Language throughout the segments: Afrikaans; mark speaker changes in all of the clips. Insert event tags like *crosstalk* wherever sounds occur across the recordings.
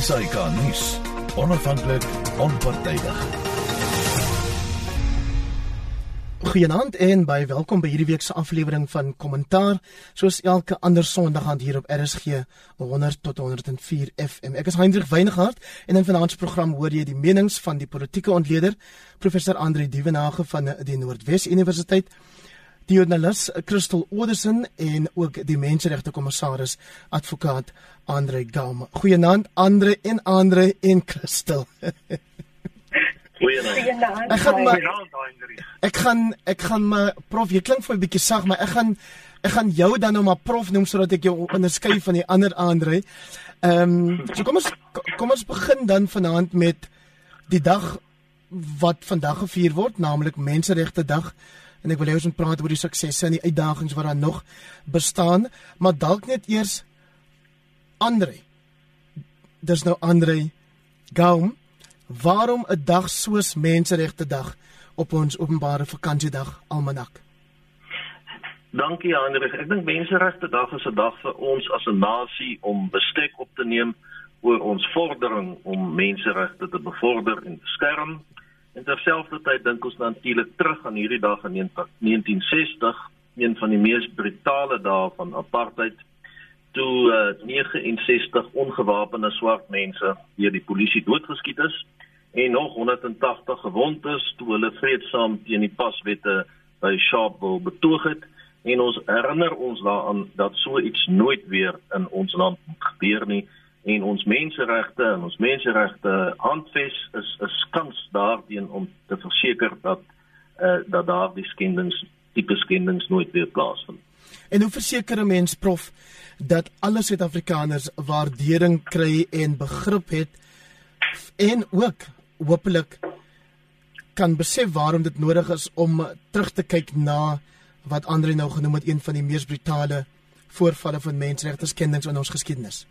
Speaker 1: SAK nuus. Onafhanklik, onpartydig.
Speaker 2: Goeienaand en baie welkom by hierdie week se aflewering van Kommentaar. Soos elke ander Sondag aand hier op RSG 100 tot 104 FM. Ek is Hendrik Weingart en in vanaand se program hoor jy die menings van die politieke ontleder professor Andre Dievenage van die Noordwes Universiteit die joernalis Christel Oderson en ook die menseregte kommissaris advokaat Andre Gaum. Goeienaand Andre en Andre en Christel.
Speaker 3: Goeienaand.
Speaker 2: Ek gaan maar Ek gaan ek gaan maar prof, jy klink vir 'n bietjie sag, maar ek gaan ek gaan jou dan nou maar prof noem sodat ek jou onderskei van die ander Andre. Ehm um, so kom ons kom ons begin dan vanaand met die dag wat vandag gevier word, naamlik Menseregte Dag en ek wil hê ons moet praat oor die suksesse en die uitdagings wat daar nog bestaan, maar dalk net eers Andre. Dis nou Andre Gaum. Waarom 'n dag soos Menseregte Dag op ons openbare vakansiedag almanak?
Speaker 3: Dankie Hendrik. Ek dink Menseregte Dag is 'n dag vir ons as 'n nasie om bestek op te neem oor ons vordering om menseregte te bevorder en beskerm En terselfdertyd dink ons natuurlik terug aan hierdie dag in 1960, een van die mees brutale dae van apartheid toe uh, eh, 69 ongewapende swart mense deur die polisie doodgeskiet is en nog 180 gewond is toe hulle vreedsaam teen die paswette by Sharpeville betoog het. En ons herinner ons daaraan dat so iets nooit weer in ons land gebeur nie en ons menseregte en ons menseregte handves is 'n skans daarteen om te verseker dat uh, dat daar die skendings tipe skendings nooit weer plaasvind.
Speaker 2: En hoe verseker 'n mens prof dat alle Suid-Afrikaners waardering kry en begrip het en ook hopelik kan besef waarom dit nodig is om terug te kyk na wat Andre nou genoem het een van die mees brutale voorvalle van menseregte skendings in ons geskiedenis.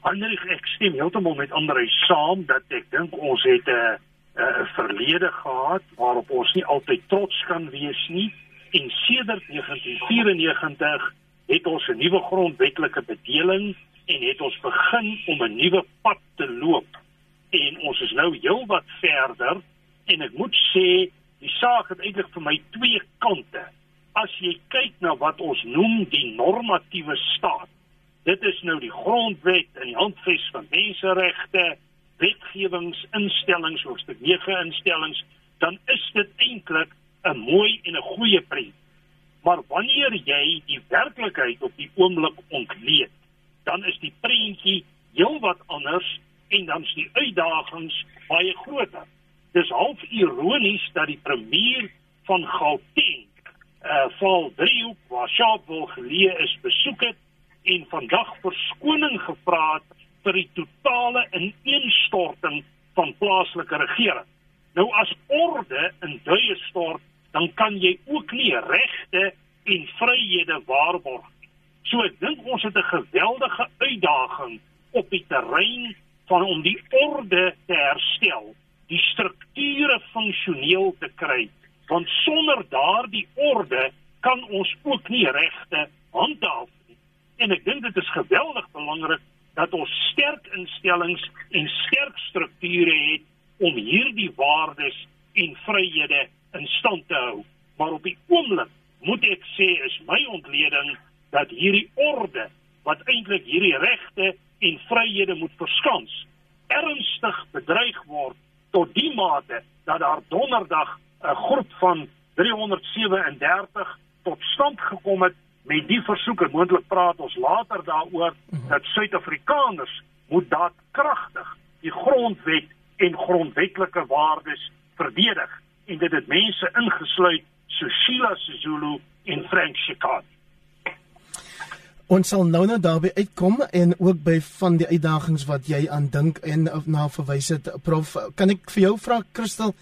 Speaker 4: Anders ek stem heeltemal met ander saam dat ek dink ons het 'n 'n verlede gehad waarop ons nie altyd trots kan wees nie. En sedert 1994 het ons 'n nuwe grondwetlike bedeling en het ons begin om 'n nuwe pad te loop. En ons is nou heelwat verder en ek moet sê die saak het eintlik vir my twee kante. As jy kyk na wat ons noem die normatiewe staat Dit is nou die grondwet en die handves van menseregte, wetgewingsinstellings of stuk 9 instellings, dan is dit eintlik 'n mooi en 'n goeie prent. Maar wanneer jy die werklikheid op die oomblik ontleed, dan is die prentjie heelwat anders en dan is die uitdagings baie groter. Dis half ironies dat die premier van Gauteng, eh uh, val driehoek waar Sharpeville geleë is, besoek het en vandag verskoning gevra het vir die totale ineenstorting van plaaslike regering. Nou as orde in duie stort, dan kan jy ook nie regte en vryhede waarborg nie. So ek dink ons het 'n geweldige uitdaging op die terrein van om die orde te herstel, die strukture funksioneel te kry, want sonder daardie orde kan ons ook nie regte handhaaf En ek dink dit is geweldig belangrik dat ons sterk instellings en sterk strukture het om hierdie waardes en vryhede in stand te hou. Maar op die oomblik moet ek sê is my ontleding dat hierdie orde wat eintlik hierdie regte en vryhede moet verskans ernstig bedreig word tot die mate dat daar donderdag 'n groep van 337 tot stand gekom het met die versoeke moontlik praat ons later daaroor mhm. dat Suid-Afrikaners moet daadkragtig die grondwet en grondwetlike waardes verdedig en dit het mense ingesluit so Sheila Sisulu en Frank Chikane
Speaker 2: Ons sal nou nou daarby uitkom en ook by van die uitdagings wat jy aan dink en na verwys het prof kan ek vir jou vra Christel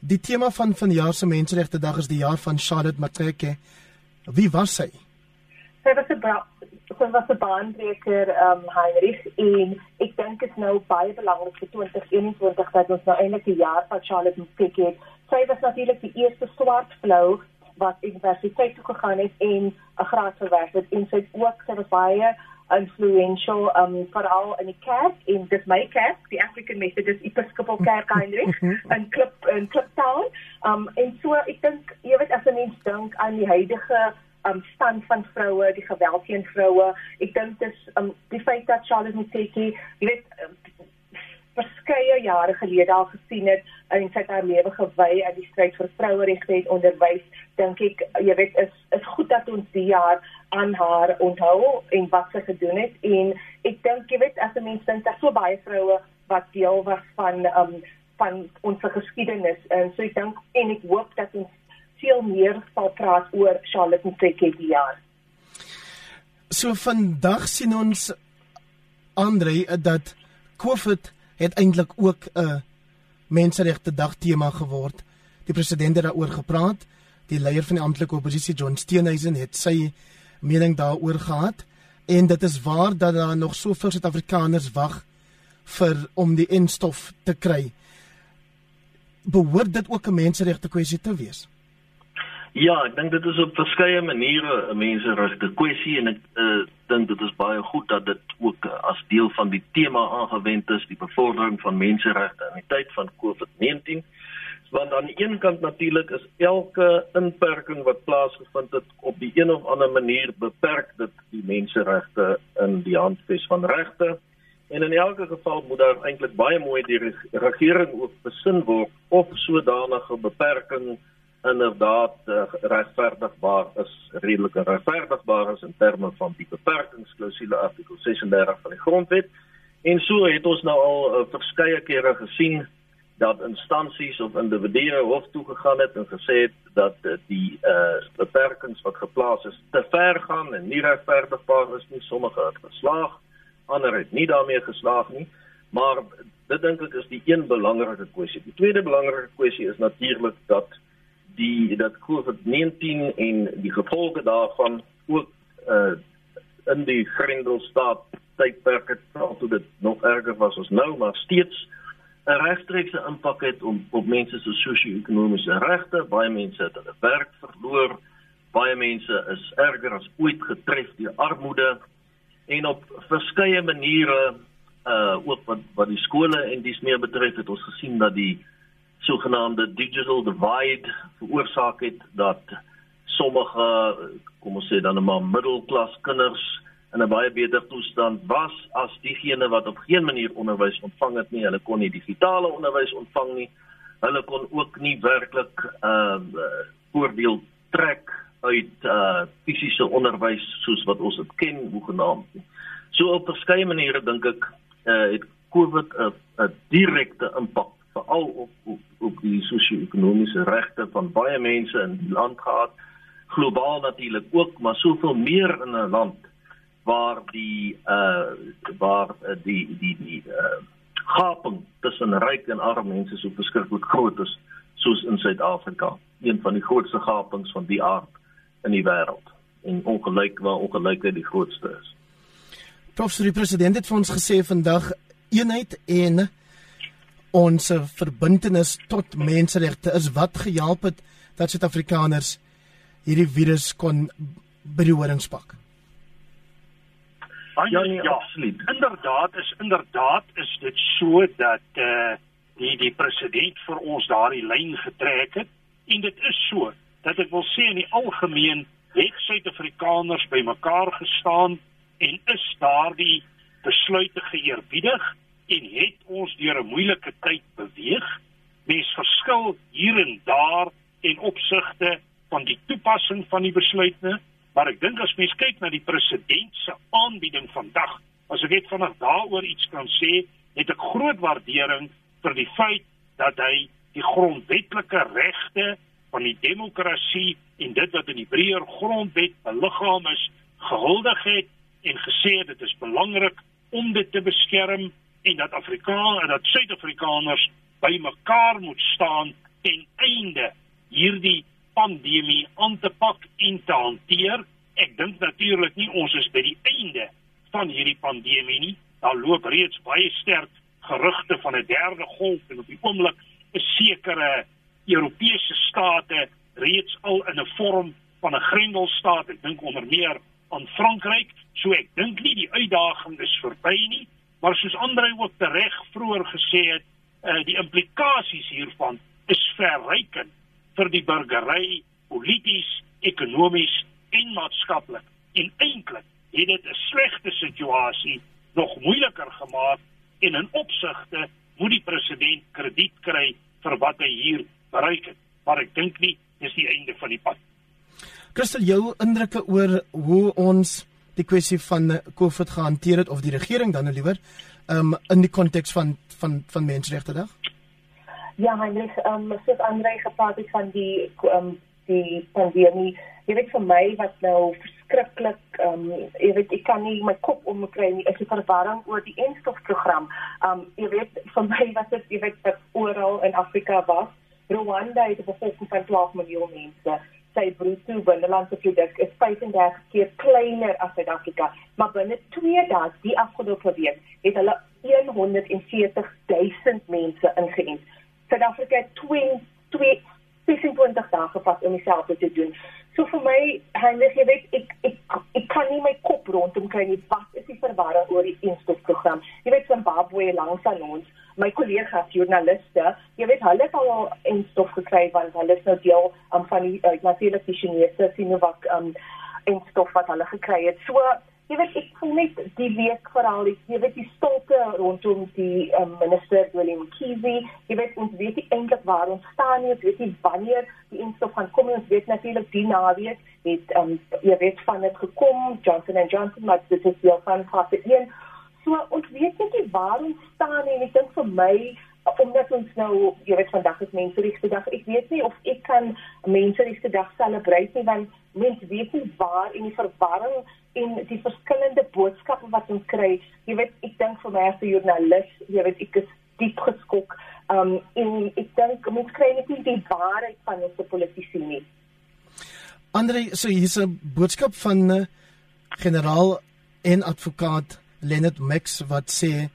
Speaker 2: die tema van vanjaar se menseregte dag is die jaar van Charlotte Matreke wie was sy
Speaker 5: sy was 'n sy was 'n baanbreker um Heinrich en ek dink dit is nou baie belangrik vir 2021 dat ons nou eintlik die jaar van Charlotte kyk het. Sy was natuurlik die eerste swart vrou wat universiteit toe gegaan het en 'n graad verwerf het. En sy het ook sy was baie influential um veral in die kerk en dis my kerk die African Methodist Episcopal Kerk Heinrich in Klip in Kliptown. Um en so ek dink jy weet as 'n mens dink aan die huidige um stand van vroue die geweld teen vroue. Ek dink dis um die feit dat Charlotte Muteki jy weet um, verskeie jare gelede al gesien het en sy het haar lewe gewy aan die stryd vir vroueregte en onderwys dink ek jy weet is is goed dat ons die jaar aan haar onthou en wat sy gedoen het. En ek dink jy weet as 'n mens dink daar so baie vroue wat deel was van um van ons geskiedenis en so ek dink en ek hoop dat ons veel meer sal praat oor Charlotte Mteke die jaar.
Speaker 2: So vandag sien ons Andre dat COVID het eintlik ook 'n menseregte dag tema geword. Die president het daaroor gepraat. Die leier van die amptelike oppositie John Steenhuisen het sy mening daaroor gehad en dit is waar dat daar nog soveel Suid-Afrikaners wag vir om die enstof te kry. Behoort dit ook 'n menseregte kwessie te wees?
Speaker 3: Ja, ek dink dit is op verskeie maniere 'n menseregte kwessie en ek uh, dink dit is baie goed dat dit ook uh, as deel van die tema aangewend is, die bevordering van menseregte in die tyd van COVID-19. Want aan die een kant natuurlik is elke inperking wat plaasgevind het op die een of ander manier beperk dit die menseregte in die handves van regte. En in elke geval moet daar eintlik baie mooi die regering ook besin word of sodanige beperkings inderdaad uh, regverdigbaar is, redelik regverdigbaar is in terme van die beperkingsklausule artikel 36 van die grondwet. En so het ons nou al uh, verskeie kere gesien dat instansies of individue hof toe gegaan het en gesê het dat uh, die uh, beperkings wat geplaas is te ver gaan en nie regverdigbaar is nie. Sommige het geslaag, ander het nie daarmee geslaag nie. Maar dit dink ek is die een belangrike kwessie. Die tweede belangrike kwessie is natuurlik dat die dat COVID-19 en die gevolge daarvan ook uh in die Grendelstaat tydperk het toe dit nog erger was as nou maar steeds 'n regstreekse impak het op op mense se sosio-ekonomiese regte. Baie mense het hulle werk verloor. Baie mense is erger as ooit getref deur armoede en op verskeie maniere uh ook wat wat die skole en dis meer betref het ons gesien dat die sogenaamde digital divide veroorsaak het dat sommige kom ons sê dan maar middelklas kinders in 'n baie beter toestand was as diegene wat op geen manier onderwys ontvang het nie. Hulle kon nie digitale onderwys ontvang nie. Hulle kon ook nie werklik uh voordeel trek uit uh fisiese onderwys soos wat ons dit ken, hoegenaamd nie. So op verskeie maniere dink ek uh het COVID 'n direkte impak veral op op, op die sosio-ekonomiese regte van baie mense in die land gehad. Globaal natuurlik ook maar soveel meer in 'n land waar die uh waar uh, die die die uh gaping tussen ryk en arm mense so verskriklik groot is soos in Suid-Afrika. Een van die grootste gapings van die aard in die wêreld. En ongelyk waar ongelykheid die grootste is.
Speaker 2: Professor die president het vir ons gesê vandag eenheid en ons verbintenis tot menseregte is wat gehelp het dat Suid-Afrikaners hierdie virus kon by die horings pak.
Speaker 4: Ja, nee, ja, absoluut. Inderdaad is inderdaad is dit so dat eh uh, die die president vir ons daardie lyn getrek het en dit is so dat ek wil sê in die algemeen het Suid-Afrikaners bymekaar gestaan en is daardie besluite geëerbiedig en het ons deur 'n moeilike tyd beweeg. Mens verskil hier en daar in opsigte van die toepassing van die besluite, maar ek dink as mens kyk na die president se aanbieding vandag, as ek net vanaand daaroor iets kan sê, het ek groot waardering vir die feit dat hy die grondwetlike regte van die demokrasie en dit wat in die Hebreër grondwet beliggaam is, gehuldig het en gesê dit is belangrik om dit te beskerm en dat Afrikaans en dat Suid-Afrikaners bymekaar moet staan ten einde hierdie pandemie aan te pak en te hanteer. Ek dink natuurlik nie ons is by die einde van hierdie pandemie nie. Daar loop reeds baie sterk gerugte van 'n derde golf en op die oomblik is sekere Europese state reeds al in 'n vorm van 'n grendelstaat. Ek dink onder meer aan Frankryk. So ek dink nie die uitdaging is verby nie, maar soos Andre ook tereg vroeër gesê het, uh, die implikasies hiervan is verrykend vir die burgery, polities, ekonomies en maatskaplik. En eintlik het dit 'n slegte situasie nog moeiliker gemaak en in opsigte moet die president krediet kry vir wat hy hier bereik het. Maar ek dink nie dis die einde van die pad.
Speaker 2: Christel, jou indrukke oor hoe ons die kwessie van COVID gehanteer het of die regering dan nou liewer um, in die konteks van van van menseregte dag?
Speaker 5: Ja, net ehm um, soos Andre gepraat het van die ehm um, die pandemie. Jy weet vir my wat nou verskriklik ehm um, jy weet ek kan nie my kop omkry nie. Ek het verwarring oor die enstofprogram. Ehm um, jy weet vir my was dit jy weet wat oral in Afrika was. Rwanda het 'n bevolking van 12 miljoen mense sy bruto binnelandse produk is 35 keer kleiner as Suid-Afrika, maar binne 2 dae die afgelope week het hulle 140 000 mense ingeënt. Suid-Afrika het 2 2 26 dae gevat om dieselfde te doen. So vir my, Heinrich, jy weet ek ek ek kan nie my kop rondom kry nie. Wat is die verwarring oor die instofprogram? Jy weet Zimbabwe langs aan ons my kollegas joernaliste, jy weet hulle het al instof gekry want hulle is nou deel um, van die uh, natuurlik die Chinese Sinovac um instof wat hulle gekry het. So jy weet ek voel net die week veral jy weet die stolte rondom die um, minister William Kizi, jy weet ons weet nie eintlik waar ons staan nie, ons weet nie wanneer die instof gaan kom ons weet natuurlik die naweek het um, jy weet van dit gekom Johnson & Johnson maar dit is wel van fase 1 So ons weet net nie waar ons staan nie. Ek dink vir my omdat ons nou, jy weet vandag is menseregte dag. Ek weet nie of ek kan menseregte dag selebreit nie want mense weet nie waar en die verwarring en die verskillende boodskappe wat ons kry. Jy weet, ek dink vir my as 'n joernalis, jy weet ek is diep geskok. Um en ek dink mense kry net nie die waarheid van ons politici nie.
Speaker 2: Andre, so hier's 'n boodskap van uh, generaal en advokaat Leonard Max wat sê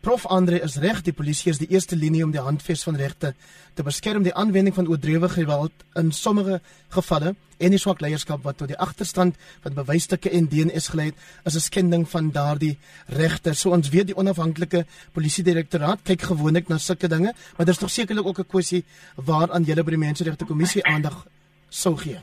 Speaker 2: Prof Andre is reg, die polisie is die eerste linie om die handves van regte te beskerm die aanwending van oordrewige geweld in sommige gevalle en die swak leierskap wat tot die agterstand van bewysstukke en DNS gelei het, is 'n skending van daardie regte. So ons weet die onafhanklike polisie direktoraat kyk gewoonlik na sulke dinge, maar daar's tog sekerlik ook 'n kwessie waaraan julle by die menseregte kommissie aandag sou gee.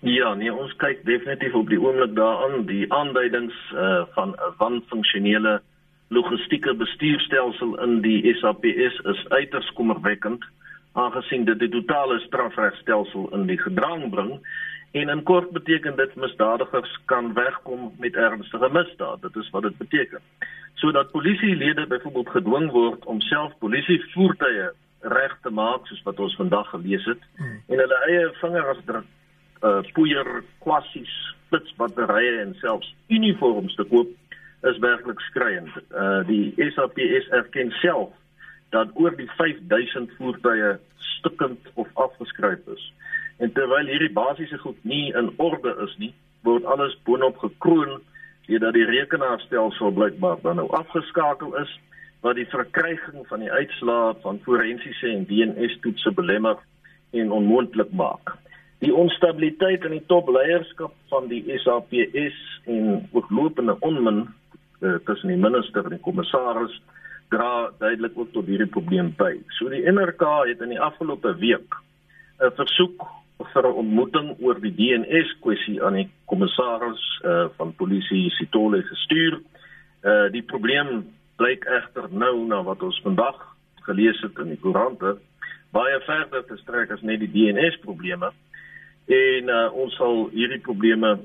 Speaker 3: Ja, nee, ons kyk definitief op die oomblik daaraan die aanduidings uh van 'n wanfunksionele logistieke bestuurstelsel in die SAPS is uiters kommerwekkend aangesien dit die totale strafregstelsel in die gedrang bring en in kort beteken dit misdadigers kan wegkom met ernstige misdaad. Dit is wat dit beteken. Sodat polisielede byvoorbeeld gedwing word om self polisievoertuie reg te maak soos wat ons vandag gelees het hmm. en hulle eie vingerafdruk uh poeier kwassies, spitsbatterye en selfs uniforms te koop is werklik skriwend. Uh die SAPS erken self dat oor die 5000 voertuie stukkend of afgeskryf is. En terwyl hierdie basiese goed nie in orde is nie, word alles boonop gekroon deurdat die rekenaarstelsel blykbaar dan nou afgeskakel is wat die verkryging van die uitslae van forensiese en DNS toetse belemmer en onmoontlik maak. Die onstabiliteit in die topleierskap van die SAPS en ooglopende onmin uh, tussen die minister en die kommissaris dra duidelik ook tot hierdie probleem by. So die NRK het in die afgelope week 'n versoek vir 'n ontmoeting oor die DNS kwessie aan die kommissaris uh, van polisie Sitole gestuur. Uh, die probleem blyk egter nou na wat ons vandag gelees het in die koerante baie verder te strek as net die DNS probleme en uh, ons sal hierdie probleme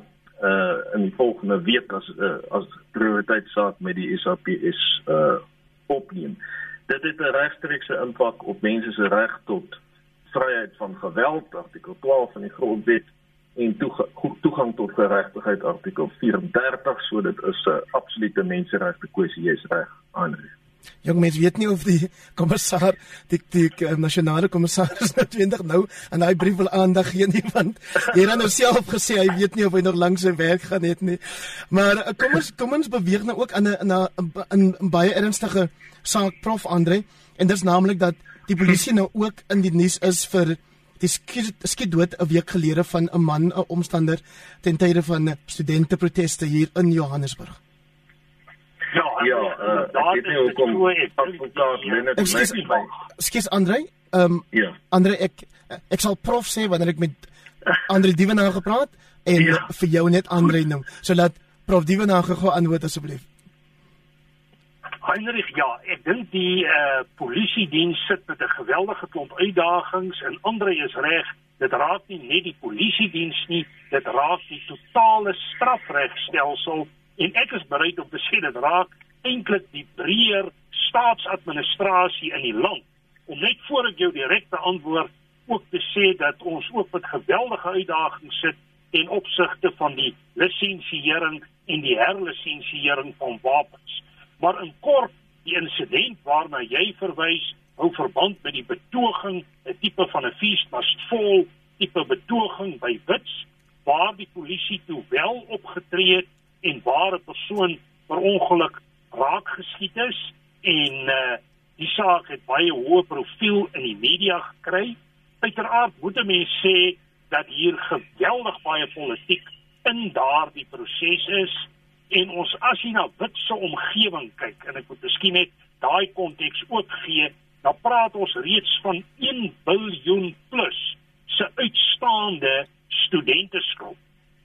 Speaker 3: uh in die volgende week as uh, as prioriteitsaak met die SAPS uh opneem. Dit het 'n regstreekse impak op mense se reg tot vryheid van geweld artikel 12 van die grondwet en toegang tot geregtigheid artikel 34 so dit is 'n absolute menseregte kwessie jy's reg aanrig.
Speaker 2: Jong mens weet nie of die *laughs* kommissar die die uh, nasionale kommissaris nou 20 nou aan daai brief wil aandag gee nie want hy het nou self gesê hy weet nie of hy nog lank sy werk gaan hê nie. Maar uh, kom ons kom ons beweeg nou ook aan 'n 'n 'n baie ernstige saak prof Andre en dit is naamlik dat die polisie nou ook in die nuus is vir die skiet, skiet dood 'n week gelede van 'n man, 'n omstander ten tye van studente proteste hier in Johannesburg.
Speaker 3: Ja, ja, uh, ek weet nie hoekom advokaat Lenet my.
Speaker 2: Skus Andre, ehm um, ja. Andre ek ek sal prof sê wanneer ek met Andre Dievenage gepraat en ja. vir jou net Andre noem. So laat prof Dievenage gou antwoord asseblief.
Speaker 4: Heinrich, ja, ek dink die eh uh, polisie diens sit met 'n geweldige klomp uitdagings en Andre is reg, dit raak nie net die polisie diens nie, dit raak die totale strafregstelsel en ek is bereid om te sê dit raak eintlik die breër staatsadministrasie in die land. Om net voor ek jou direkte antwoord ook te sê dat ons ook met geweldige uitdagings sit in opsigte van die lisensiering en die herlisensiering van wapens. Maar in kort, die insident waarna jy verwys, hou verband met die betoging, 'n tipe van 'n feast must fall tipe betoging by Wits waar die polisie toe wel opgetree het en waar 'n persoon per ongeluk raak geskiet is en uh die saak het baie hoë profiel in die media gekry. Uiteraard moet 'n mens sê dat hier geweldig baie politiek in daardie proses is en ons as jy na witse omgewing kyk en ek moet miskien net daai konteks ook gee, dan praat ons reeds van 1 biljoen plus se uitstaande studenteskuld.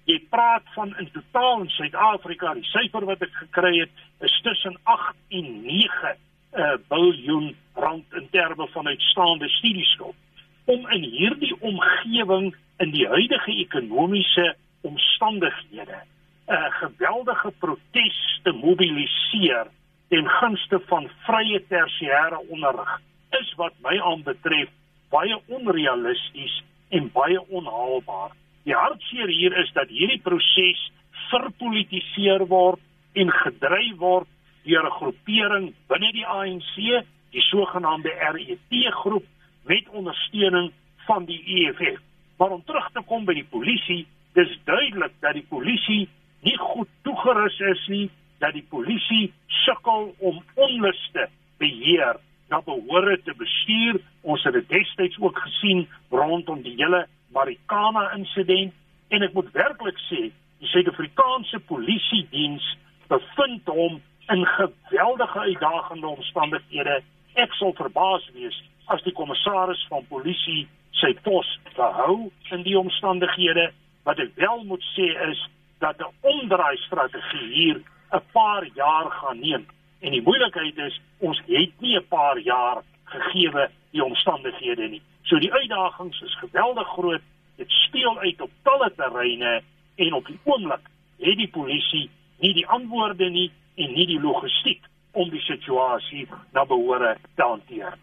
Speaker 4: Jy praat van in totaal in Suid-Afrika, die syfer wat ek gekry het, is tussen 8 en 9 uh, eh, biljoen rand in terme van uitstaande studieskuld. Om in hierdie omgewing in die huidige ekonomiese omstandighede 'n geweldige protes te mobiliseer ten gunste van vrye tersiêre onderrig is wat my aanbetref baie onrealisties en baie onhaalbaar. Die hartseer hier is dat hierdie proses verpolitiseer word en gedryf word deur 'n groepering binne die ANC, die sogenaamde RET groep met ondersteuning van die EFF. Maar om terug te kom by die polisie, dis duidelik dat die polisie nie goed toegerus is nie dat die polisie sukkel om onluste beheer na behoore te bestuur. Ons het dit destyds ook gesien rondom die hele Marikana insident en ek moet werklik sê die Suid-Afrikaanse polisie diens bevind hom in geweldige uitdagende omstandighede. Ek sal verbaas wees as die kommissaris van polisie sy pos behou in die omstandighede. Wat ek wel moet sê is dat 'n omdraai strategie hier 'n paar jaar gaan neem. En die moeilikheid is ons het nie 'n paar jaar gegeewe die omstandighede nie. So die uitdagings is geweldig groot. Dit speel uit op talle terreine en op die oomblik het die polisie nie die antwoorde nie en nie die logistiek om die situasie na behoore te hanteer.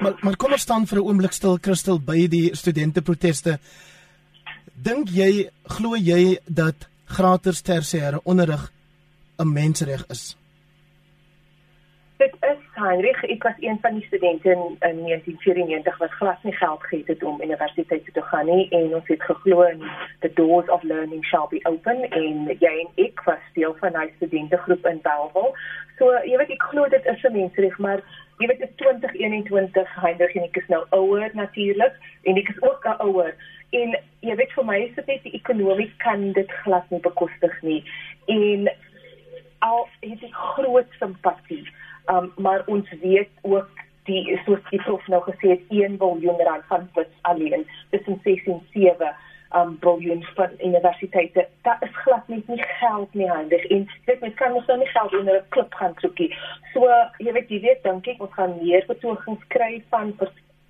Speaker 2: Maar maar kom ons staan vir 'n oomblik stil Christel by die studente proteste. Dink jy glo jy dat gratis tersiêre onderrig 'n mensreg is?
Speaker 5: Heinrich, ek was een van die studente in, in 1994 wat glad nie geld gehad het om universiteit toe te gaan nie en ons het geglo in the doors of learning shall be open en jy en ek was deel van 'n studentegroep in Bellville. So jy weet ek glo dit is 'n mensreg, maar jy weet dit is 2021 Heinrich en ek is nou ouer natuurlik en ek is ook ouer en jy weet vir my is dit net die ekonomie kan dit glad nie bekostig nie en al het ek groot simpatie um, maar ons weet ook die soos die prof nou gesê het 1 miljard rand van wits alleen tussen 6 en 7 um biljoen van universiteite. Dat is glad nie nie geld nie handig en dit mens kan mos nou nie geld onder 'n klip gaan soekie. So jy weet jy weet dink ek ons gaan meer betogings kry van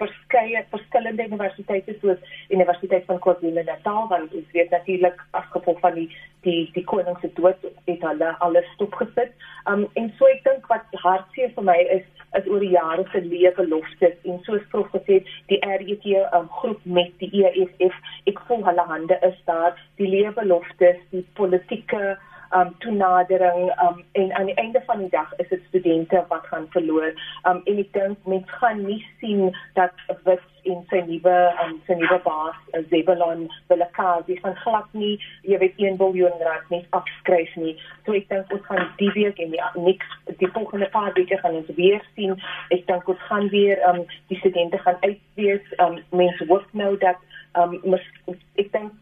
Speaker 5: verskeie verskillende universiteite soos Universiteit van KwaZulu-Natal want ons weet natuurlik as gevolg van die die die koning se dood het hulle alles stopgesit. Um en so ek dink wat hartseer vir my is is oor die jare se lewe beloftes en soos prof gesê die RET um, groep met die EFF ek voel hulle hande is daar die lewe beloftes die politieke um toenadering um en aan die einde van die dag is dit studente wat gaan verloor. Um en ek dink mense gaan nie sien dat wit en sy nuwe um sy nuwe baas Zebulon Velakazi van glad nie jy weet 1 miljard rand net afskryf nie. So ek dink ons gaan die week en die niks die volgende paar weke gaan ons weer sien. Ek dink ons gaan weer um die studente gaan uitwees. Um mense hoop nou dat um ek dink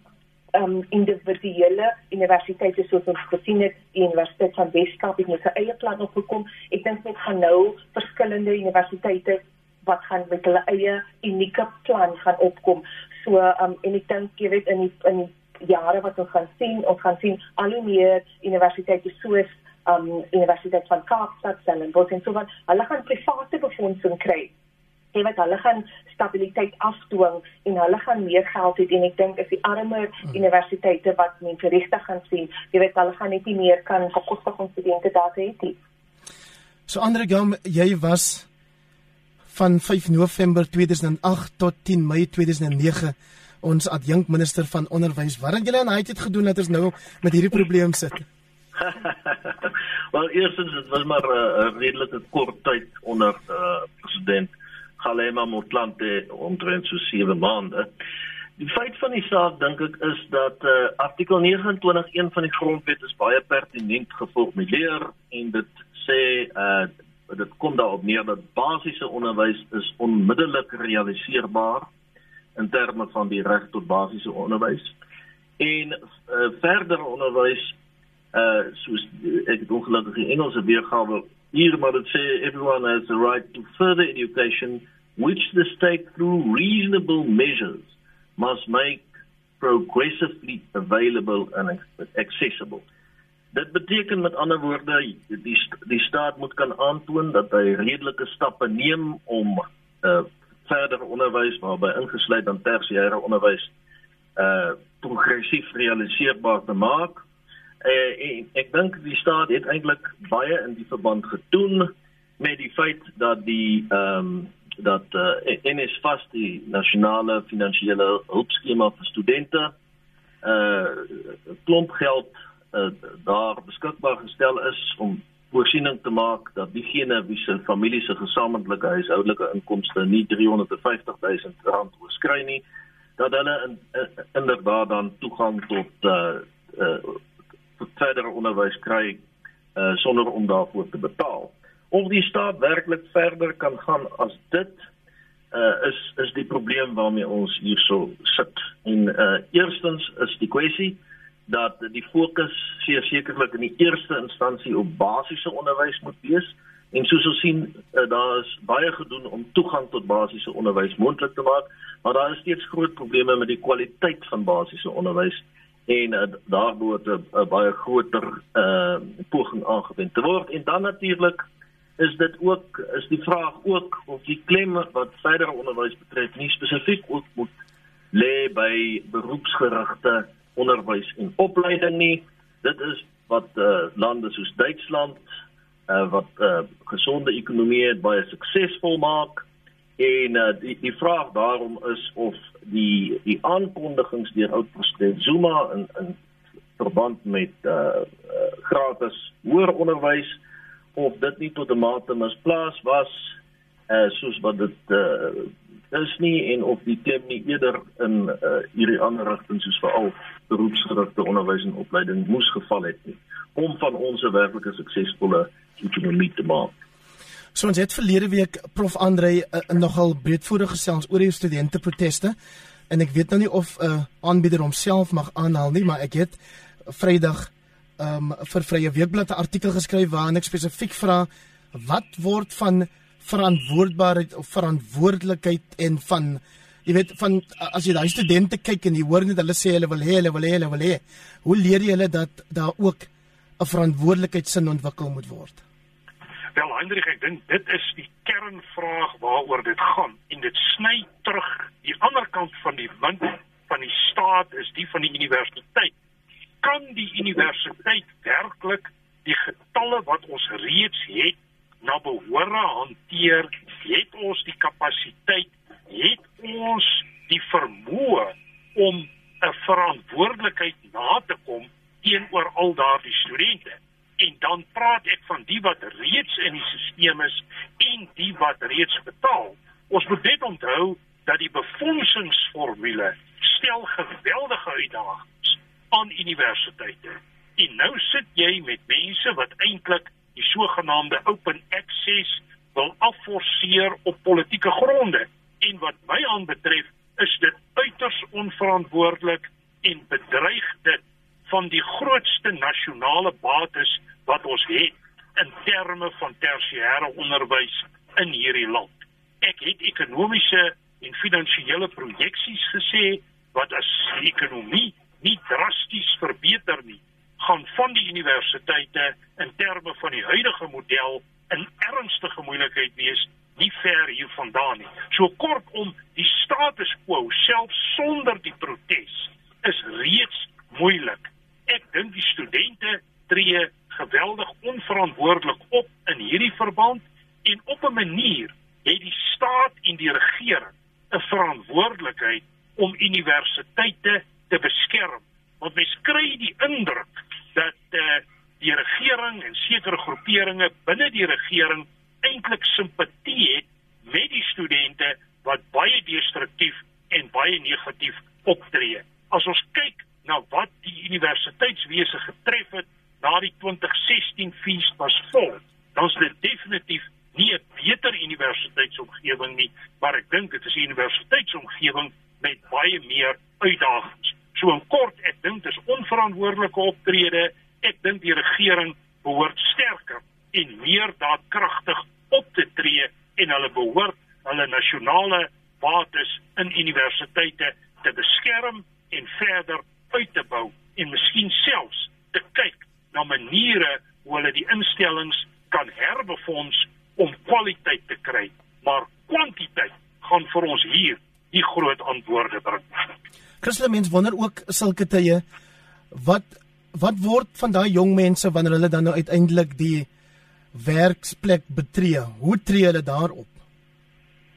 Speaker 5: um individuele universiteite soos ons gesien het die universiteit van Weskaap het met sy eie plan opgekom. Ek dink net gaan nou verskillende universiteite wat gaan met hulle eie unieke plan gaan opkom. So um en ek dink jy weet in die, in die jare wat ons gaan sien ons gaan sien al hoe meer universiteite soos um universiteit van Kaapstad Stellenbosch en so wat hulle gaan private befondsing kry jy weet hulle gaan stabiliteit afdwing en hulle gaan meer geld hê en ek dink as die armer hmm. universiteite wat mense regtig gaan sien jy weet hulle gaan net nie meer kan bekostig om studente daar te hê
Speaker 2: So Andre Gam jy was van 5 November 2008 tot 10 Mei 2009 ons adjunk minister van onderwys. Wat het julle aan hy het gedoen dat ons nou met hierdie probleem sit? *laughs*
Speaker 3: Wel eerstens dit was maar 'n uh, redelike kort tyd onder uh, president Galema Motlanthe omtrent so 7 maande. Die feit van die saak dink ek is dat uh, artikel 29 een van die grondwet is baie pertinent geformuleer en dit sê uh dit kom daarop neer dat basiese onderwys is onmiddellik realiseerbaar in terme van die reg tot basiese onderwys. En uh, verder onderwys uh soos ek het ongelukkig die Engelse weergawe maar dit sê everyone has the right to further education which the state through reasonable measures must make progressively available and accessible. Dit beteken met ander woorde die die staat moet kan aantoon dat hy redelike stappe neem om uh verder onderwys waarby ingesluit dan tersiêre onderwys uh progressief realiseerbaar te maak Uh, ek dink die staat het eintlik baie in die verband gedoen met die feit dat die ehm um, dat uh, NSFAS die nasionale finansiële hulpskema vir studente uh klomp geld uh, daar beskikbaar gestel is om voorsiening te maak dat diegene wie se familie se gesamentlike huishoudelike inkomste nie 350 000 rand oorskry nie dat hulle in, in, inderdaad dan toegang tot uh, uh verdere onderwys kry uh sonder om daarvoor te betaal. Of die staat werklik verder kan gaan as dit uh is is die probleem waarmee ons hierso sit. En uh eerstens is die kwessie dat die fokus sekerlik in die eerste instansie op basiese onderwys moet wees en soos ons sien uh, daar is baie gedoen om toegang tot basiese onderwys moontlik te maak, maar daar is steeds groot probleme met die kwaliteit van basiese onderwys en uh, daar moet 'n baie groter uh poging aangewend te word. En dan natuurlik is dit ook is die vraag ook of die klem wat verdere onderwys betref nie spesifiek ook moet lê by beroepsgerigte onderwys en opleiding nie. Dit is wat uh, lande soos Duitsland uh, wat uh, gesonde ekonomie het baie suksesvol maak En uh, die die vraag daarom is of die die aankondigings deur oud president Zuma in in verband met uh, uh gratis hoër onderwys of dit nie tot 'n mate misplaas was uh soos wat dit uh is nie en of die klem nie eerder in uh hierdie ander rigting soos veral beroepsgerigte onderwys en opleiding moes geval het nie om van ons 'n werklike suksesvolle ekonomie te maak.
Speaker 2: So ons het verlede week prof. Andre uh, nogal breedvoerig gesels oor die studente proteste. En ek weet nou nie of 'n uh, aanbieder homself mag aanhaal nie, maar ek het Vrydag um vir Vrye Weekblad 'n artikel geskryf waarin ek spesifiek vra wat word van verantwoordbaarheid of verantwoordelikheid en van jy weet van as jy daai studente kyk en jy hoor net hulle sê hulle wil hê hulle wil hê hulle wil hê hoe leer jy hulle dat daar ook 'n verantwoordelikheidsin ontwikkel moet word
Speaker 4: Wel Hendrik, ek dink dit is die kernvraag waaroor dit gaan en dit sny terug die ander kant van die wind van die staat is die van die universiteit. Kan die universiteit werklik die getalle wat ons reeds het na behore hanteer? Het ons die kapasiteit? Het ons die vermoë om 'n verantwoordelikheid na te kom teenoor al daardie studente? En dan praat ek van die wat reeds in die stelsel is en die wat reeds betaal. Ons moet net onthou dat die befondsingsformule stel geweldige uitdagings aan universiteite. En nou sit jy met mense wat eintlik die sogenaamde open access wil afforceer op politieke gronde. En wat my aanbetref, is dit uiters onverantwoordelik en bedreig dit van die grootste nasionale bates wat ons het in terme van tersiêre onderwys in hierdie land. Ek het ekonomiese en finansiële projeksies gesê wat as die ekonomie nie drasties verbeter nie, gaan van die universiteite in terme van die huidige model in ernstige moeilikheid wees nie ver hiervandaan nie. So kortom, die status quo self sonder die protes is reeds moeilik. Ek dink die studente tree geweldig onverantwoordelik op in hierdie verband en op 'n manier het die staat en die regering 'n verantwoordelikheid om universiteite te beskerm. Want mens kry die indruk dat uh, die regering en sekere groeperinge binne die regering eintlik simpatie het met die studente wat baie destruktief en baie negatief optree. As ons kyk na wat die universiteitswese getref het na die 2016 fees was vol, dan is dit definitief nie 'n beter universiteitsomgewing nie, maar ek dink dit is 'n universiteitsomgewing met baie meer uitdagings. So in kort, ek dink dis onverantwoordelike optrede. Ek dink die regering behoort sterker en meer daadkragtig op te tree en hulle behoort hulle nasionale bates in universiteite te beskerm en verder uit te bou en miskien selfs te kyk na maniere hoe hulle die instellings kan herbefonds om kwaliteit te kry maar kwantiteit gaan vir ons hier die groot antwoorde bring.
Speaker 2: Christelike mense wonder ook sulke tye wat wat word van daai jong mense wanneer hulle dan nou uiteindelik die werksplek betree? Hoe tree hulle daarop?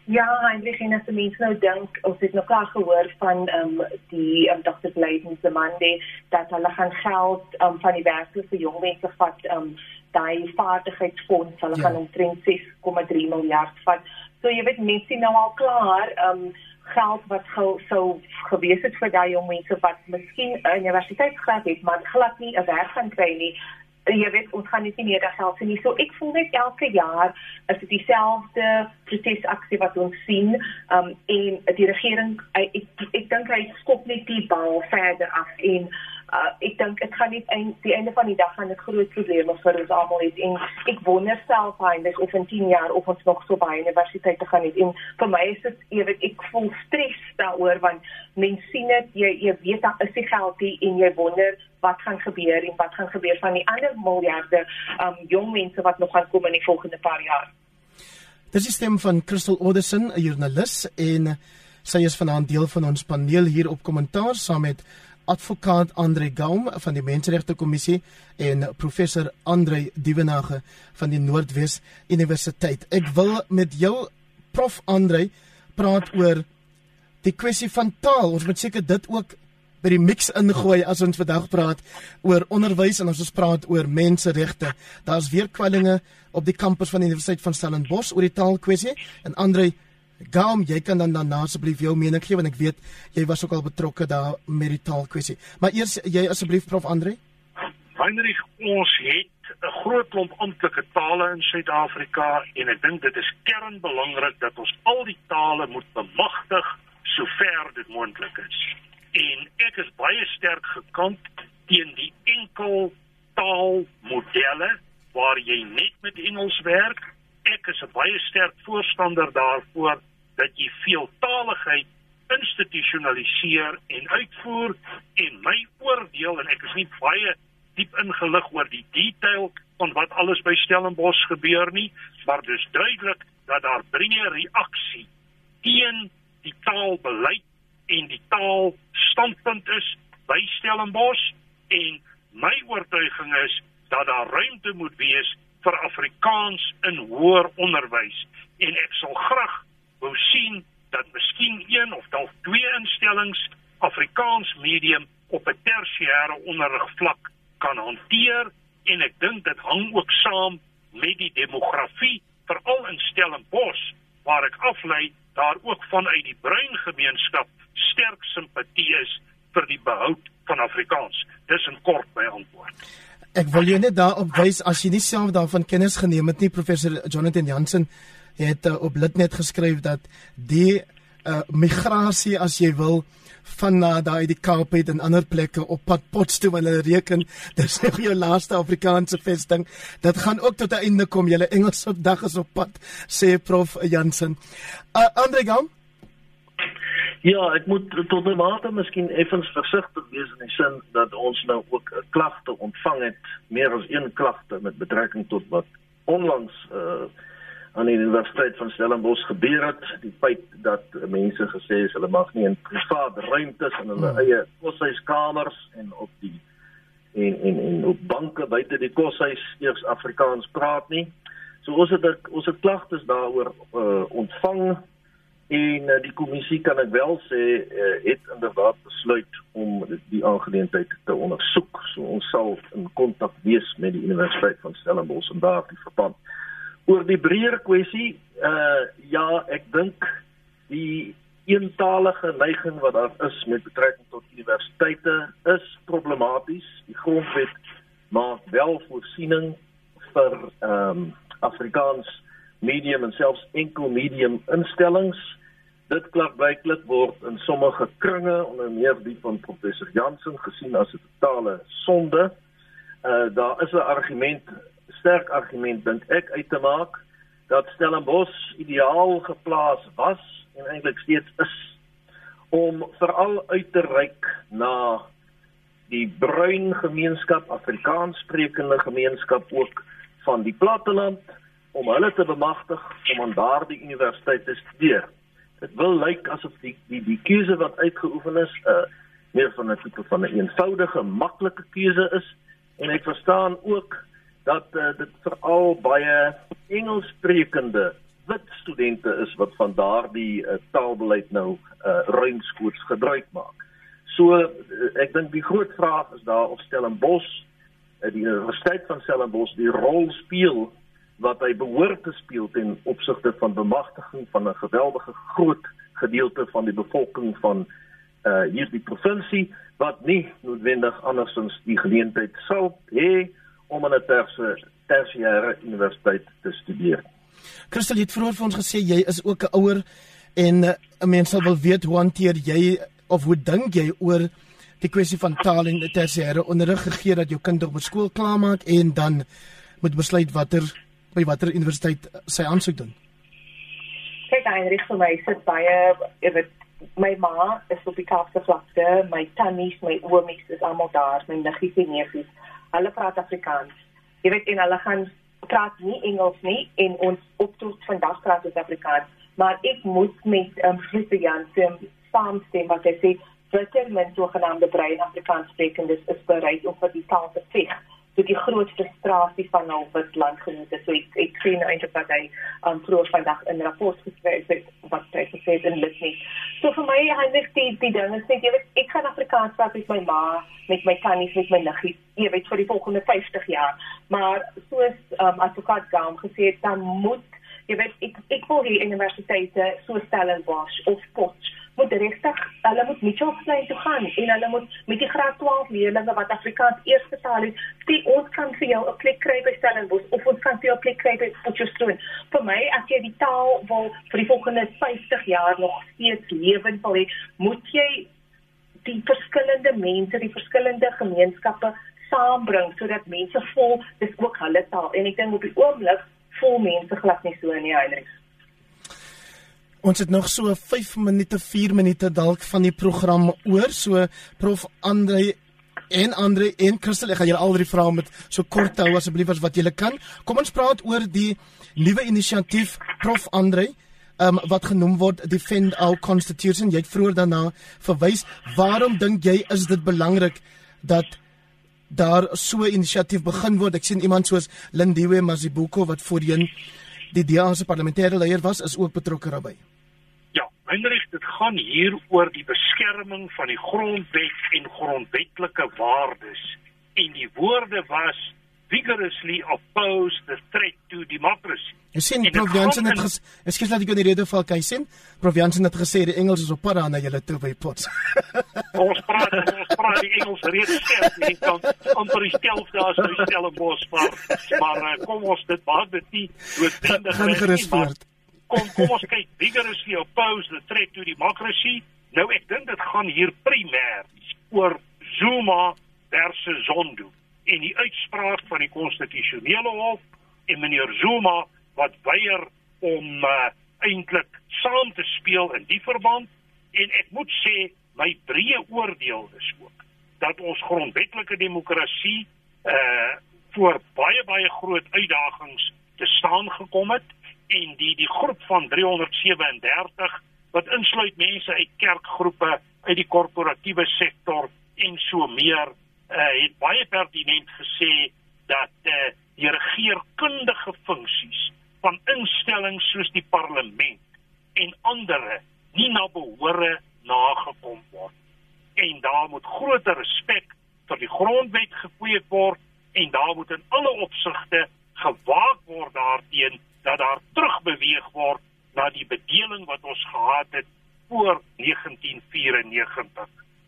Speaker 5: Ja, eintlik en as mense nou dink, ons het nog klaar gehoor van ehm um, die um, Dr. Bladen se Monday dat hulle gaan geld um, van die werkers vir jong mense vat ehm um, daai vaardigheidsfonds, hulle ja. gaan omtrent 6,3 miljard vat. So jy weet mense nou al klaar ehm um, geld wat gou sou gewees het vir daai jong mense wat miskien 'n universiteitsgraad het, maar glad nie 'n werk gaan kry nie jy weet ons gaan nie meer daar help nie. So ek voel net elke jaar is dit dieselfde protesaksie wat ons sien. Um en die regering ek ek, ek dink hy skop net die bal verder af en uh, ek dink dit gaan nie eind die einde van die dag gaan dit groot probleme vir ons almal hê en ek wonder self eintlik of in 10 jaar of ons nog so baie universiteit te gaan hê en vir my is dit weet ek voel stres daaroor want mense sien dit jy jy weet daar is die geld hier en jy wonder wat gaan gebeur en wat gaan gebeur van die ander miljarde um jong mense wat nog gaan kom in die volgende paar jaar.
Speaker 2: Dis die stem van Crystal Oderson, 'n joernalis en sy is vanaand deel van ons paneel hier op kommentaar saam met advokaat Andre Gaum van die Menseregte Kommissie en professor Andre Dievenage van die Noordwes Universiteit. Ek wil met jou prof Andre praat oor die kwessie van taal. Ons moet seker dit ook by die mix ingooi as ons vandag praat oor onderwys en as ons praat oor menseregte. Daar's weer kwellinge op die kampus van die Universiteit van Stellenbosch oor die taalkwessie en Andre Gaam, jy kan dan dan asseblief jou mening gee want ek weet jy was ook al betrokke daar met die taalkwessie. Maar eers jy asseblief Prof Andre.
Speaker 4: Heinrich, ons het 'n groot klomp amptelike tale in Suid-Afrika en ek dink dit is kernbelangrik dat ons al die tale moet bemagtig sover dit moontlik is. En ek is baie sterk gekant teen die enkel taalmodelle waar jy net met Engels werk. Ek is 'n baie sterk voorstander daarvoor dat jy veeltaligheid institusionaliseer en uitvoer en my oordeel en ek is nie baie diep ingelig oor die detail van wat alles by Stellenbosch gebeur nie, maar dis duidelik dat daar breë reaksie teen die taalbeleid en die taalstandpunt is by Stellenbosch en my oortuiging is dat daar ruimte moet wees vir Afrikaans in hoër onderwys en ek sal graag wou sien dat miskien een of dalk twee instellings Afrikaans medium op 'n tersiêre onderrigvlak kan hanteer en ek dink dit hang ook saam met die demografie veral in Stellenbosch waar ek aflei daar ook vanuit die bruin gemeenskap sterk simpatie is vir die behoud van Afrikaans. Dis 'n kort my antwoord.
Speaker 2: Ek wil jou net daarop wys as jy nie self daarvan kennis geneem het nie professor Jonathan Jansen het uh, op Litnet geskryf dat die uh migrasie as jy wil van na daai die Kaap het en ander plekke op pad Potchefstroom hulle reken. *laughs* Dis nog jou laaste Afrikaanse vesting. Dit gaan ook tot 'n einde kom. Julle Engelse dag is op pad sê prof Jansen. Uh, Andre Gam
Speaker 3: Ja, ek moet tot 'n mate miskien effens versigtig wees in die sin dat ons nou ook 'n klagte ontvang het, meer as een klagte met betrekking tot wat onlangs uh aan die Universiteit van Stellenbosch gebeur het, die feit dat mense gesê is hulle mag nie in private ruimtes in hulle hmm. eie koshuiskamers en op die en en en op banke buite die koshuis eers Afrikaans praat nie. So ons het ons het klagtes daaroor uh ontvang En uh, die kommissie kan ek wel sê uh, het inderdaad besluit om die aangeleentheid te ondersoek. So ons sal in kontak wees met die Universiteit van Stellenbosch en daardie verband. Oor die breër kwessie, uh ja, ek dink die eentalige neiging wat daar is met betrekking tot universiteite is problematies. Die grondwet maak wel voorsiening vir ehm um, Afrikaans medium en selfs enkel medium instellings Dit klaarblijklik word in sommige kringe onder meer die van professor Jansen gesien as 'n totale sonde. Uh daar is 'n argument, sterk argument dink ek uit te maak dat Stellenbosch ideaal geplaas was en eintlik steeds is om veral uit te reik na die bruin gemeenskap, Afrikaans sprekende gemeenskap ook van die platteland om hulle te bemagtig om aan daardie universiteit te studeer. Dit wil lyk asof die die die keuse wat uitgeoefen is 'n uh, meer van 'n tipe van 'n eenvoudige, maklike keuse is en ek verstaan ook dat uh, dit veral baie Engelssprekende wit studente is wat van daardie uh, taalbeleid nou uh, ruimskoots gebruik maak. So uh, ek dink die groot vraag is daar of Stellenbosch uh, die Universiteit van Stellenbosch die rol speel wat hy behoort te speel ten opsigte van bemagtiging van 'n geweldige groot gedeelte van die bevolking van uh hierdie provinsie wat nie noodwendig andersins die geleentheid sou hê om aan 'n tersiêre universiteit te studeer.
Speaker 2: Christel het vroeër vir ons gesê jy is ook 'n ouer en uh, 'n mens sal wil weet hoe hanteer jy of hoe dink jy oor die kwessie van taal en tersiêre onderrig gegee dat jou kind op skool klaarmaak en dan moet besluit watter by watter universiteit sy aansoek doen?
Speaker 5: Kyk, Heinrich, vir my sit baie weet my ma is op die Kaapse vlakte, my tannies, my oomies is almal daar, my niggies en neefies. Hulle praat Afrikaans. Jy weet en hulle gaan praat nie Engels nie en ons optoet vandag praat ons Afrikaans, maar ek moet met ehm um, Christian Jansen saamstem wat hy sê watter mense sogenaamde brein Afrikaans sprekendes is bereid om vir die taal te veg so die groot frustrasie van al wat landgenote so ek ek sien nou eintlik dat hy um vroeër vandag in rapport geskryf het wat hy gesê het in Litnie. So vir my net die die ding is net jy weet ek gaan Afrikaans praat met my ma, met my tannies, met my niggies, jy weet vir die volgende 50 jaar. Maar soos um advokaat Gaam gesê het, dan moet jy weet ek ek wil hier universiteite so Stellenbosch of Potchefstroom moet regtig hulle moet Mitchells toe gaan en hulle moet met die graad 12 leerders wat Afrikaans eers betaal het, sê ons kan vir jou 'n plek kry by Stellenbosch of ons kan vir jou 'n plek kry by Potchefstroom. Vir my as jy die taal wil vir die volgende 50 jaar nog steeds lewend wil hê, moet jy die verskillende mense, die verskillende gemeenskappe saambring sodat mense voel dis ook hulle taal en ek dink op die oomblik voel mense glad nie so in die Heinrich
Speaker 2: Ons het nog so 5 minute, 4 minute dalk van die program oor. So Prof Andre en Andre en Christel, ek gaan julle al drie vra met so kort hou asseblief as wat julle kan. Kom ons praat oor die nuwe inisiatief Prof Andre um, wat genoem word Defend Our Constitution. Jy het vroeër daarna verwys. Waarom dink jy is dit belangrik dat daar so 'n inisiatief begin word? Ek sien iemand soos Lindiwe Mazibuko wat voorheen die DA se parlementêre leier was, is ook betrokke daarbey.
Speaker 4: Heinrich, dit gaan hier oor die beskerming van die grondwet en grondwetlike waardes. En die woorde was vigorously oppose the threat to democracy.
Speaker 2: Jy sien Prof Jansen het gesê, ekskuus dat ek in die rede val, kan jy sien? Prof Jansen het gesê die Engels is op pad na julle toe by Potts. *laughs*
Speaker 4: ons praat ons praat die Engels reeds skerp, nie kan amper stel daar so stel 'n bos maar maar uh, kom ons dit maak dit nie noodwendig
Speaker 2: gaan gerus voort
Speaker 4: kom kom ons kyk vigorously oppose the threat to democracy. Nou ek dink dit gaan hier primêr oor Zuma versus Zondo en die uitspraak van die konstitusionele hof en meneer Zuma wat weier om uh, eintlik saam te speel in die verband en ek moet sê my breë oordeel is ook dat ons grondwetlike demokrasie uh voor baie baie groot uitdagings te staan gekom het en die die groep van 337 wat insluit mense uit kerkgroepe uit die korporatiewe sektor en so meer uh, het baie pertinent gesê dat uh, die regeringskundige funksies van instellings soos die parlement en ander nie na behore nagekom word. En daar moet groter respek vir die grondwet gekweek word en daar moet in alle opsigte gewaak word daarteen dat daar terugbeweeg word na die bedeling wat ons gehad het voor 1994.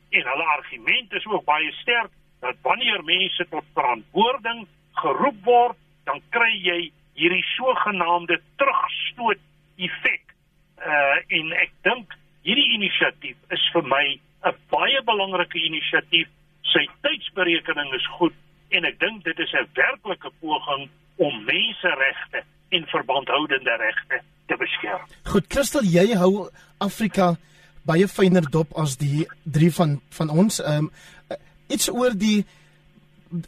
Speaker 4: En hulle argument is ook baie sterk dat wanneer mense tot verantwoording geroep word, dan kry jy hierdie sogenaamde terugstoot effek. Uh en ek dink hierdie inisiatief is vir my 'n baie belangrike inisiatief. Sy tydsberekening is goed en ek dink dit is 'n werklike poging om menseregte en verbandhoudende regte te beskerm.
Speaker 2: Goed, Christel, jy hou Afrika baie fyner dop as die drie van van ons. Ehm um, iets oor die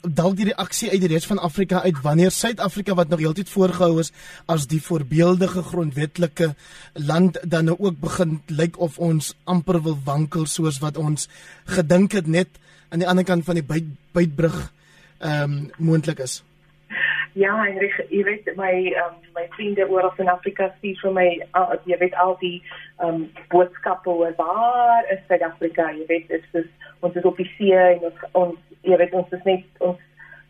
Speaker 2: dalk die reaksie uit die res van Afrika uit wanneer Suid-Afrika wat nog heeltyd voorgehou is as die voorbeeldige grondwetlike land dan nou ook begin lyk of ons amper wil wankel soos wat ons gedink het net aan die ander kant van die byt, bytbrug ehm um, moontlik is.
Speaker 5: Ja, Heinrich, jy weet my um, my vriende oor in Afrika sê vir my uh, jy weet al die um, boodskappe oor waar is Suid-Afrika, jy weet dit is ons is op die see en ons, ons jy weet ons is net ons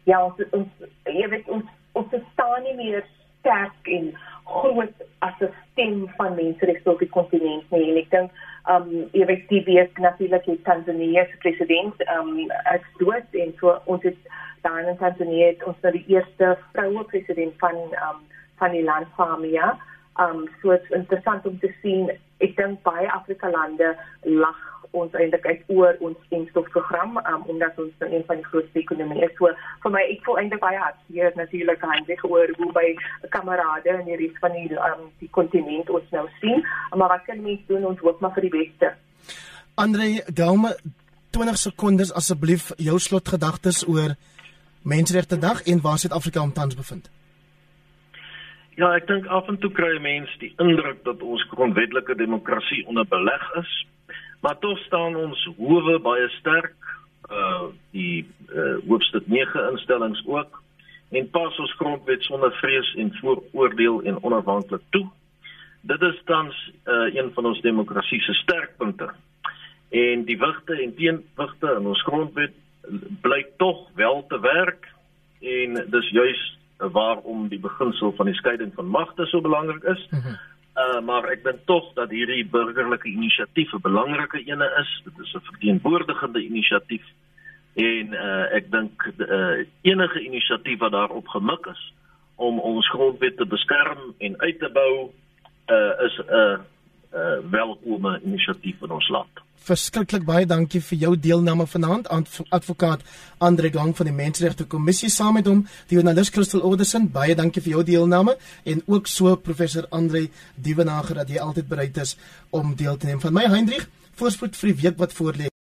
Speaker 5: ja, ons, ons jy weet ons ons staan nie meer sterk en groot as 'n stem van mense reg op die kontinent nie. En ek dink um jy weet die week natuurlik die Tanzanië se president um as dood en so ons het daar in Tanzanië het ons nou die eerste vroue president van um van die land Zambia. Um so dit is interessant om te sien. Ek dink baie Afrika lande lag ons eintlik uit oor ons instofprogram um omdat ons nou een van die grootste ekonomieë is. So vir my ek voel eintlik baie hartseer natuurlik handig oor hoe by kamerade in die res van die um die kontinent ons nou sien. Maar wat kan mens doen ons hoop maar vir die beste.
Speaker 2: Andre Gaume 20 sekondes asseblief jou slotgedagtes oor Menseregte Dag en waar Suid-Afrika omtans bevind?
Speaker 3: Ja, ek dink af en toe kry mense die indruk dat ons grondwetlike demokrasie onder beleg is. Maar tog staan ons howe baie sterk, uh die uh, hoofstuk 9 instellings ook en pas ons grondwet sonder vrees en vooroordeel en onafhanklik toe. Dit is tans uh, een van ons demokrasie se sterkpunte. En die wigte en teenwigte in ons grondwet blyk tog wel te werk en dis juis waarom die beginsel van die skeiding van magte so belangrik is. Mm -hmm. Uh maar ek dink tog dat hierdie burgerlike inisiatief 'n belangrike ene is. Dit is 'n verteenwoordigende inisiatief en uh ek dink uh enige inisiatief wat daarop gemik is om ons grondwet te beskerm en uit te bou uh is 'n uh, uh welkome inisiatief in ons land.
Speaker 2: Verskriklik baie dankie vir jou deelname vanaand aan advokaat Andre Gang van die Menseregte Kommissie saam met hom die joernalis Christel Orderson baie dankie vir jou deelname en ook so professor Andre Dievenager dat jy altyd bereid is om deel te neem. Van my Hendrik voorspoed vir die week wat voorlê